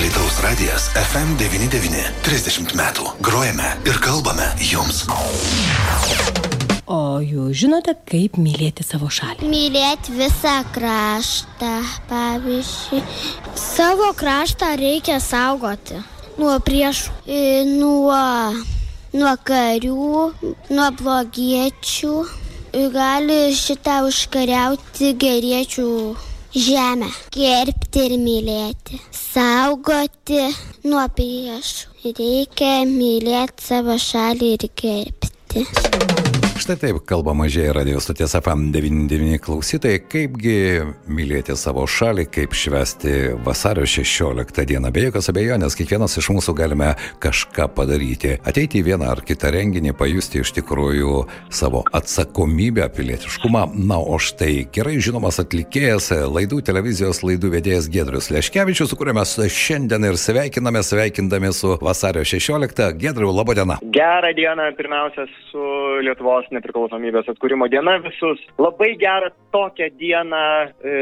Alitaus radijas FM99. 30 metų. Grojame ir kalbame jums. O jūs žinote, kaip mylėti savo šalį? Mylėti visą kraštą, pavyzdžiui. Savo kraštą reikia saugoti nuo priešų, nuo, nuo karių, nuo blogiečių. Gali šitą užkariauti geriečių žemę. Gerbti ir mylėti. Saugoti nuo priešų. Reikia mylėti savo šalį ir gerbti. Štai taip kalba mažieji radio stoties FM99 klausytojai, kaipgi mylėti savo šalį, kaip švesti vasario 16 dieną. Be jokios abejonės, kiekvienas iš mūsų galime kažką padaryti. Ateiti į vieną ar kitą renginį, pajusti iš tikrųjų savo atsakomybę, pilietiškumą. Na, o štai gerai žinomas atlikėjas, laidų televizijos laidų vedėjas Gedrius Leškevičius, su kuriuo mes šiandien ir sveikiname, sveikindami su vasario 16. Gedriu, laba diena. Gerą dieną pirmiausia su Lietuvos nepriklausomybės atkūrimo diena visus. Labai gera tokią dieną e,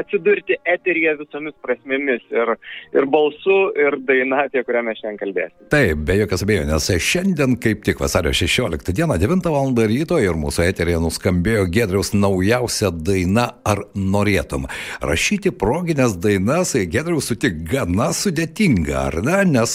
atsidurti eteryje visomis prasmėmis ir, ir balsu, ir daina, apie kurią mes šiandien kalbėsime. Taip, be jokios abejonės. Šiandien kaip tik vasario 16 dieną 9 val. ryto ir mūsų eterėje nuskambėjo Gedriaus naujausia daina Ar norėtum. Rašyti proginės dainas, Gedriaus sutik gana sudėtinga, ar ne? Nes,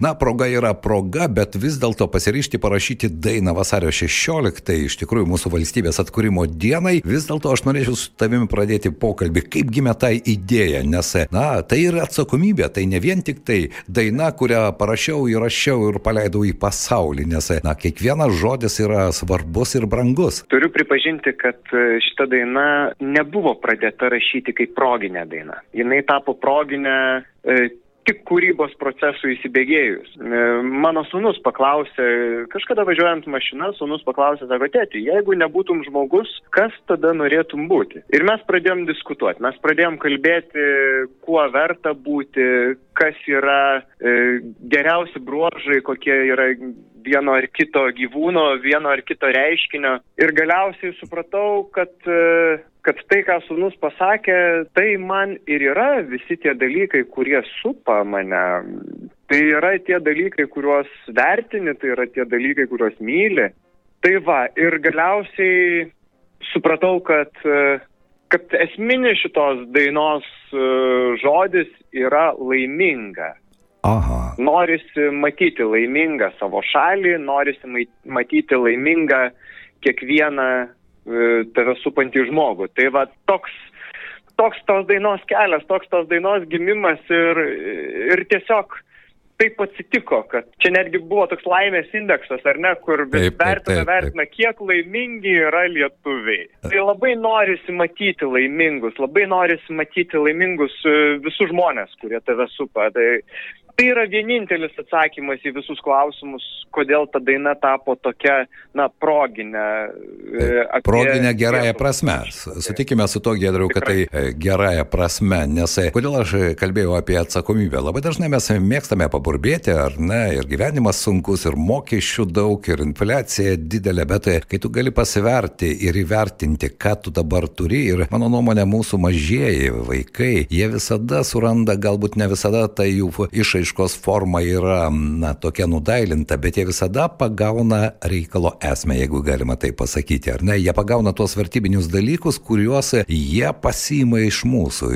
na, proga yra proga, bet vis dėlto pasiryšti parašyti dainą vasario 16 tai iš tikrųjų mūsų valstybės atkūrimo dienai, vis dėlto aš norėčiau su tavimi pradėti pokalbį, kaip gimė ta idėja, nes, na, tai yra atsakomybė, tai ne vien tik tai daina, kurią parašiau, įrašiau ir paleidau į pasaulį, nes, na, kiekvienas žodis yra svarbus ir brangus. Turiu pripažinti, kad e, šita daina nebuvo pradėta rašyti kaip proginė daina. Jis tapo proginė e, tik kūrybos procesui įsibėgėjus. E, mano sunus paklausė, kažkada važiuojant mašina, sunus paklausė, sako, tėti, jeigu nebūtum žmogus, kas tada norėtum būti? Ir mes pradėjom diskutuoti, mes pradėjom kalbėti, kuo verta būti, kas yra e, geriausi bruožai, kokie yra vieno ar kito gyvūno, vieno ar kito reiškinio. Ir galiausiai supratau, kad e, kad tai, ką sunus pasakė, tai man ir yra visi tie dalykai, kurie supa mane. Tai yra tie dalykai, kuriuos vertini, tai yra tie dalykai, kuriuos myli. Tai va, ir galiausiai supratau, kad, kad esminis šitos dainos e, žodis yra laiminga. Aha. Norisi matyti laimingą savo šalį, norisi matyti laimingą kiekvieną E, tave supantį žmogų. Tai va toks, toks tos dainos kelias, toks tos dainos gimimas ir, ir tiesiog taip atsitiko, kad čia netgi buvo toks laimės indeksas, ar ne, kur taip, vertina, taip, taip, vertina, kiek laimingi yra lietuviai. Tai labai norisi matyti laimingus, labai norisi matyti laimingus e, visus žmonės, kurie tave supa. Tai tai yra vienintelis atsakymas į visus klausimus, kodėl ta daina tapo tokia, na, proginė. E, proginė gerąją prasme. Sutikime su to, Gedriu, kad tai e, gerąją prasme, nes e, kodėl aš kalbėjau apie atsakomybę. Labai dažnai mes mėgstame paburbėti, ar ne, ir gyvenimas sunkus, ir mokesčių daug, ir infliacija didelė, bet kai tu gali pasiverti ir įvertinti, ką tu dabar turi, ir mano nuomonė, mūsų mažieji vaikai, jie visada suranda, galbūt ne visada tai jų išaiškė išraiškos forma yra, na, tokia nudailinta, bet jie visada pagauna reikalo esmę, jeigu galima tai pasakyti, ar ne? Jie pagauna tuos vertybinius dalykus, kuriuos jie pasima iš mūsų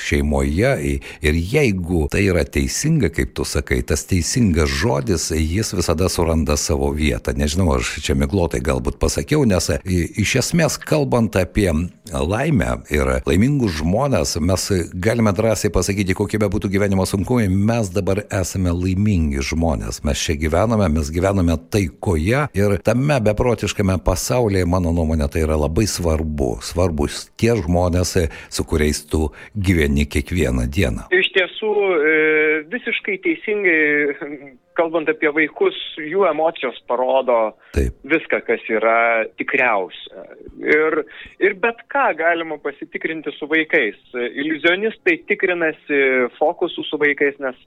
šeimoje ir jeigu tai yra teisinga, kaip tu sakai, tas teisingas žodis, jis visada suranda savo vietą. Nežinau, aš čia miglotai galbūt pasakiau, nes iš esmės kalbant apie laimę ir laimingus žmonės, mes galime drąsiai pasakyti, kokie be būtų gyvenimo sunkumai, mes dabar dabar esame laimingi žmonės. Mes čia gyvename, mes gyvename taikoje ir tame beprotiškame pasaulyje, mano nuomonė, tai yra labai svarbu. Svarbus tie žmonės, su kuriais tu gyveni kiekvieną dieną. Iš tiesų, e, visiškai teisingai kalbant apie vaikus, jų emocijos parodo Taip. viską, kas yra tikriausia. Ir, ir bet ką galima pasitikrinti su vaikais. Iliuzionistai tikrinasi fokusų su vaikais, nes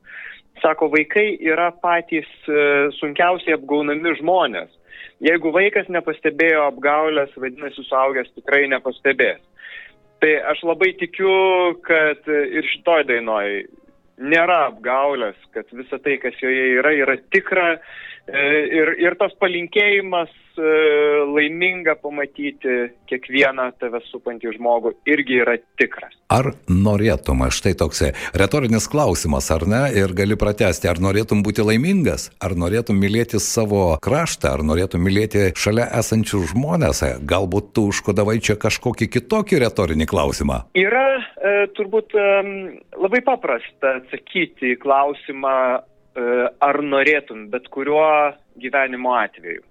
Sako, vaikai yra patys e, sunkiausiai apgaunami žmonės. Jeigu vaikas nepastebėjo apgaulės, vadinasi, suaugęs tikrai nepastebės. Tai aš labai tikiu, kad ir šitoj dainoj nėra apgaulės, kad visa tai, kas joje yra, yra tikra ir, ir tas palinkėjimas e, laiminga pamatyti kiekvieną tave supantį žmogų irgi yra tikras. Ar norėtum, štai toks retorinis klausimas, ar ne, ir gali pratesti, ar norėtum būti laimingas, ar norėtum mylėti savo kraštą, ar norėtum mylėti šalia esančių žmonės, galbūt tu užkodavai čia kažkokį kitokį retorinį klausimą? Yra e, turbūt e, labai paprasta atsakyti į klausimą, e, ar norėtum bet kuriuo gyvenimo atveju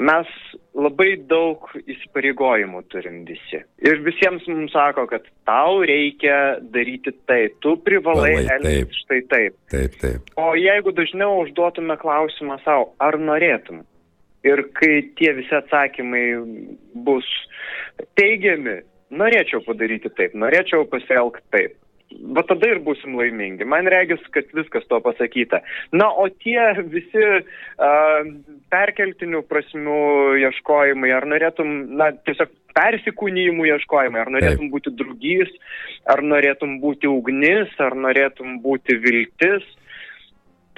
mes labai daug įsipareigojimų turim visi. Ir visiems mums sako, kad tau reikia daryti tai, tu privalai elgtis štai taip. Taip, taip. O jeigu dažniau užduotume klausimą savo, ar norėtum? Ir kai tie visi atsakymai bus teigiami, norėčiau padaryti taip, norėčiau pasielgti taip va tada ir būsim laimingi. Man regis, kad viskas to pasakyta. Na, o tie visi uh, perkeltinių prasmių ieškojimai, ar norėtum, na, tiesiog persikūnijimų ieškojimai, ar norėtum Taip. būti drugys, ar norėtum būti ugnis, ar norėtum būti viltis,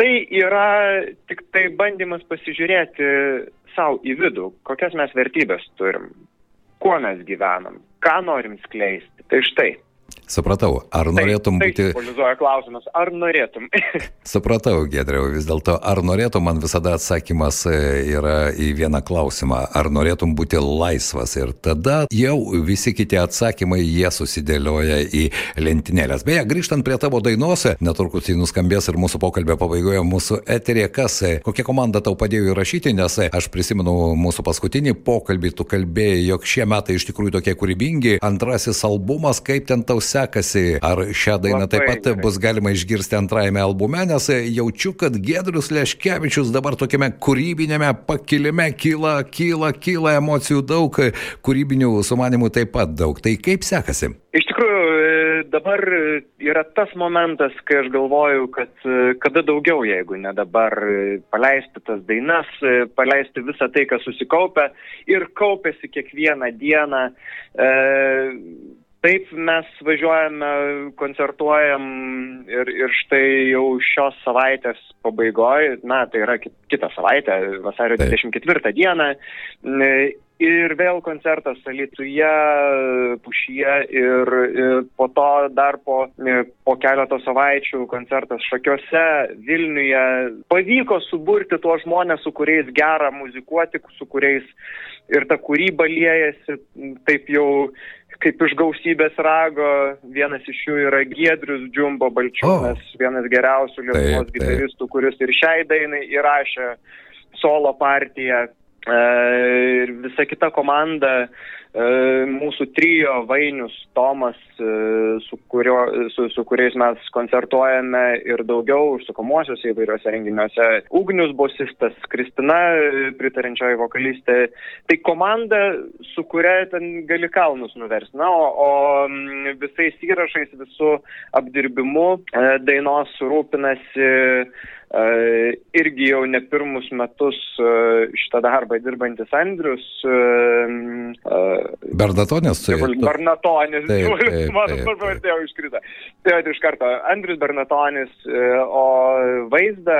tai yra tik tai bandymas pasižiūrėti savo į vidų, kokias mes vertybės turim, kuo mes gyvenam, ką norim skleisti. Tai štai. Supratau, ar taip, norėtum taip, būti... Taip, klausimas, ar norėtum? Supratau, Gedriau, vis dėlto, ar norėtum, man visada atsakymas e, yra į vieną klausimą, ar norėtum būti laisvas? Ir tada jau visi kiti atsakymai jie susidėlioja į lentynėlės. Beje, grįžtant prie tavo dainos, netrukus jį nuskambės ir mūsų pokalbio pabaigoje mūsų eterė, kas, e, kokia komanda tau padėjo įrašyti, nes e, aš prisimenu mūsų paskutinį pokalbį, tu kalbėjai, jog šie metai iš tikrųjų tokie kūrybingi, antrasis albumas, kaip ten tau sekasi sekasi, ar šią dainą taip pat bus galima išgirsti antrajame albume, nes jaučiu, kad Gedrius Leškevičius dabar tokiame kūrybinėme pakilime kyla, kyla, kyla emocijų daug, kūrybinių sumanimų taip pat daug. Tai kaip sekasi? Iš tikrųjų, dabar yra tas momentas, kai aš galvoju, kad kada daugiau, jeigu ne dabar, paleisti tas dainas, paleisti visą tai, kas susikaupia ir kaupėsi kiekvieną dieną. E, Taip, mes važiuojame, koncertuojam ir, ir štai jau šios savaitės pabaigoje, na, tai yra kitą savaitę, vasario Taip. 24 dieną, ir vėl koncertas Alituje, Pušyje ir, ir po to dar po, po keleto savaičių koncertas Šakiuose, Vilniuje. Pavyko suburti tuos žmonės, su kuriais gera muzikuoti, su kuriais ir ta kūryba liejasi, taip jau kaip iš gausybės rago, vienas iš jų yra Giedrius Džumbo Balčiūnas, oh. vienas geriausių Lietuvos gitaristų, kuris ir šiai dainai įrašė solo partiją. E, ir visa kita komanda mūsų trijo Vainius, Tomas, e, su, kurio, su, su kuriais mes koncertuojame ir daugiau užsukomuosiuose įvairiuose renginiuose. Ugnius bosistas, Kristina, pritarinčioji vokalistė. Tai komanda, su kuria ten gali kalnus nuversti. Na, o, o visais įrašais, visų apdirbimu e, dainos rūpinasi irgi jau ne pirmus metus šitą darbą dirbantis Andrius Bernatonis, tai. Bernatonis, mano pavardė iškrito. Tai iš karto, Andrius Bernatonis, e, o vaizdą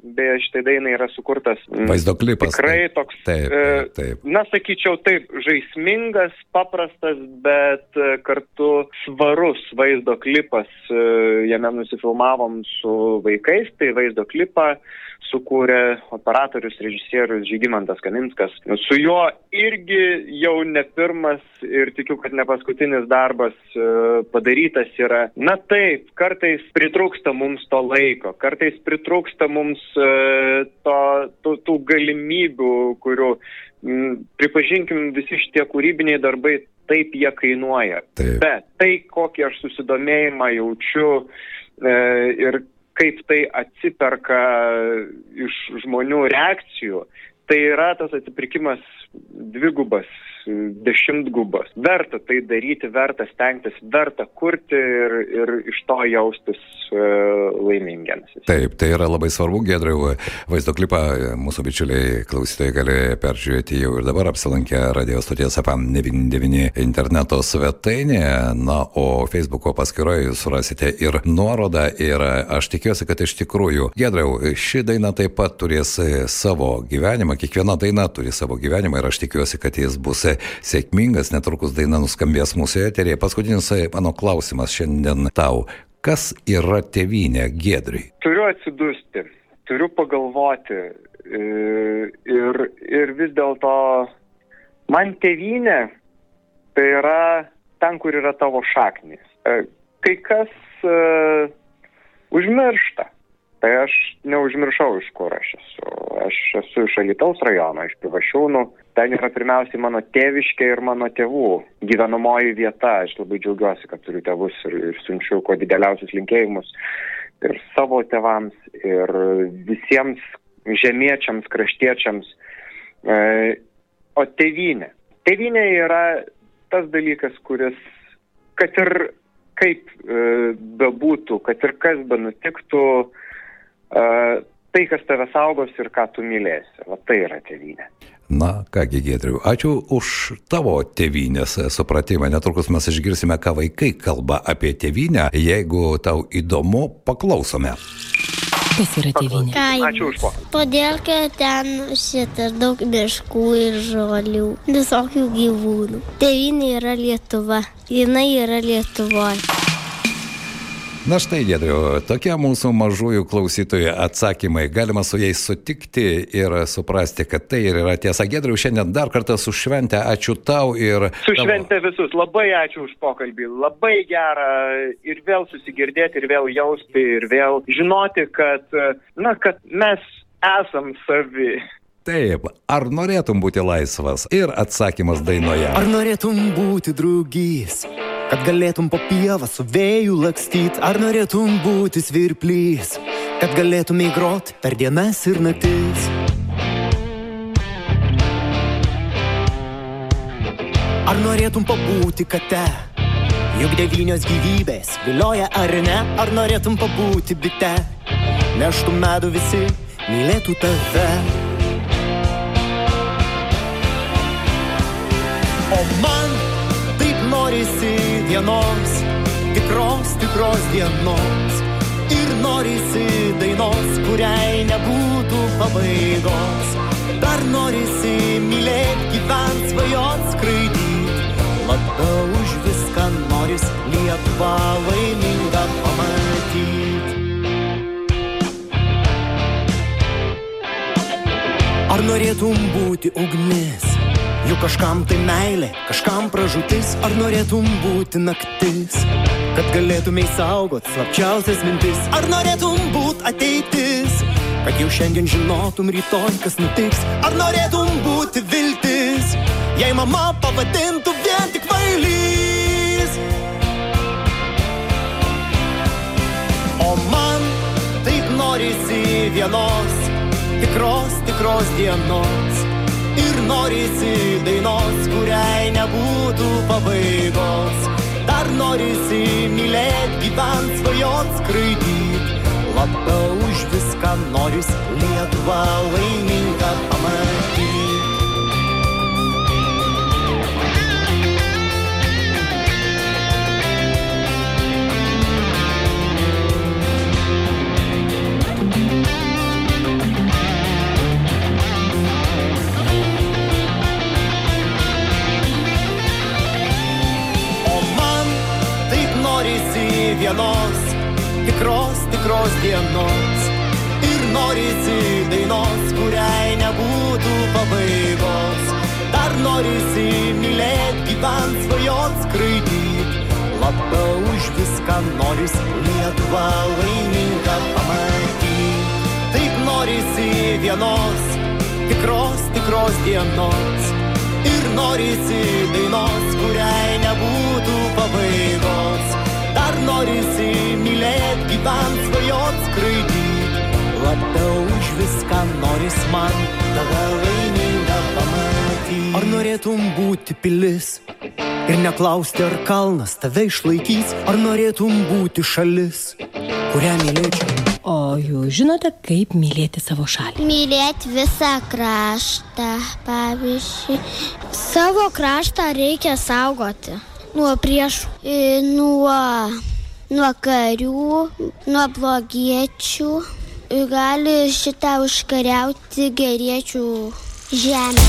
beje, šitai dainai yra sukurtas. Vaizdo klipas. Tikrai taip, toks, taip, e, taip, taip. na, sakyčiau, taip, žaismingas, paprastas, bet e, kartu svarus vaizdo klipas. Jame nusifilmavom su vaikais, tai vaizdo klipą sukūrė operatorius, režisierius Žygimantas Kaminskas. Su juo irgi jau ne pirmas ir tikiu, kad ne paskutinis darbas e, padarytas yra. Na taip, kartais pritrūksta mums to laiko, kartais pritrūksta mums e, to, tų, tų galimybių, kurių, pripažinkim, visi šitie kūrybiniai darbai taip jie kainuoja. Taip. Bet tai, kokį aš susidomėjimą jaučiu e, ir kaip tai atsiperka iš žmonių reakcijų, tai yra tas atsipirkimas dvigubas, dešimtgubas. Verta tai daryti, verta stengtis, verta kurti ir, ir iš to jaustis uh, laimingiams. Taip, tai yra labai svarbu, Gedriau, vaizdo klipą mūsų bičiuliai klausytojai gali peržiūrėti jau ir dabar apsilankę radio stoties APAM 99 interneto svetainėje, na, o Facebook'o paskyroje jūs surasite ir nuorodą ir aš tikiuosi, kad iš tikrųjų, Gedriau, ši daina taip pat turės savo gyvenimą, kiekviena daina turi savo gyvenimą ir aš tikiuosi, kad jis bus sėkmingas, netrukus daina nuskambės mūsų eterėje. Paskutinis mano klausimas šiandien tau. Kas yra tevinė Gedriui? Turiu atsidusti, turiu pagalvoti e, ir, ir vis dėlto man tevinė tai yra ten, kur yra tavo šaknis. E, kai kas uh, užmiršta Tai aš neužmiršau, iš kur aš esu. Aš esu iš Alitaus rajono, iš Pivašiūnų. Ten yra pirmiausiai mano tėviškė ir mano tėvų gyvenamoji vieta. Aš labai džiaugiuosi, kad turiu tėvus ir, ir siunčiu kuo dideliausius linkėjimus ir savo tėvams, ir visiems žemiečiams, kraštiečiams. E, o tėvynė. Tėvynė yra tas dalykas, kuris, kad ir kaip e, bebūtų, kad ir kas be nutiktų, tai, kas tave saugos ir ką tu mylėsi. Va tai yra tėvynė. Na, kągi, Gedriu, ačiū už tavo tėvynės supratimą. Netrukus mes išgirsime, ką vaikai kalba apie tėvynę. Jeigu tau įdomu, paklausome. Kas yra tėvynė? Ačiū už pokalbį. Todėl, kad ten šitas daug miškų ir žolių, visokių gyvūnų. Tėvynė yra Lietuva. Jinai yra Lietuvoje. Na štai, Gedriu, tokie mūsų mažųjų klausytojų atsakymai. Galima su jais sutikti ir suprasti, kad tai ir yra tiesa. Gedriu, šiandien dar kartą su šventė, ačiū tau ir... Su šventė tavo... visus, labai ačiū už pokalbį, labai gera ir vėl susigirdėti, ir vėl jausti, ir vėl žinoti, kad, na, kad mes esam savi. Taip, ar norėtum būti laisvas? Ir atsakymas dainoje. Ar norėtum būti draugys? Kad galėtum po pievą su vėju lakstyt, ar norėtum būti svirplys, kad galėtum įgrot per dienas ir naktis. Ar norėtum pabūti kate, juk devynios gyvybės vilioja ar ne, ar norėtum pabūti bite, neštų medų visi, mylėtų tave. O man norisi vienos, tikros, tikros dienos. Ir norisi dainos, kuriai nebūtų pabaigos. Dar norisi mylėti, gyvent, svajot, skraidyti. Labiau už viską noris Lietuvą laimingą pamatyti. Ar norėtum būti ugnis? Juk kažkam tai meilė, kažkam pražūtis, ar norėtum būti naktis, kad galėtumai saugot slapčiausias mintis, ar norėtum būti ateitis, kad jau šiandien žinotum rytoj, kas nutiks, ar norėtum būti viltis, jei mama pavadintų vien tik vailys. O man taip norisi vienos, tikros, tikros dienos norisi dainos, kuriai nebūtų pabaigos. Dar norisi mylėti, gyvent, svajot, skraidyti. Labiau už viską noris Lietuvą laimingą pamatyti. Vienos, tikros, tikros dienos. Ir norisi dainos, kuriai nebūtų pabaigos. Dar norisi mylėti, gyvent, svajot, skraidyti. Labiau už viską noris Lietuvą laimingą pamatyti. Taip norisi vienos, tikros, tikros dienos. Ir norisi dainos, kuriai nebūtų gyvent, svajot, skraidyt. Labiau už viską noris man tave laimingą pamatyti. Ar norėtum būti pilis? Ir neklausti, ar kalnas tave išlaikys, ar norėtum būti šalis, kurią mylėčiau. O jūs žinote, kaip mylėti savo šalį? Mylėti visą kraštą, pavyzdžiui. Savo kraštą reikia saugoti nuo priešų, nuo, nuo karių, nuo blogiečių. Gali šitą užkariauti geriečių žemę.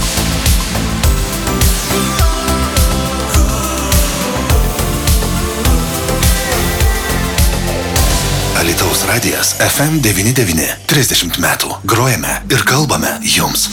Alitaus radijas FM99. 30 metų. Grojame ir kalbame jums.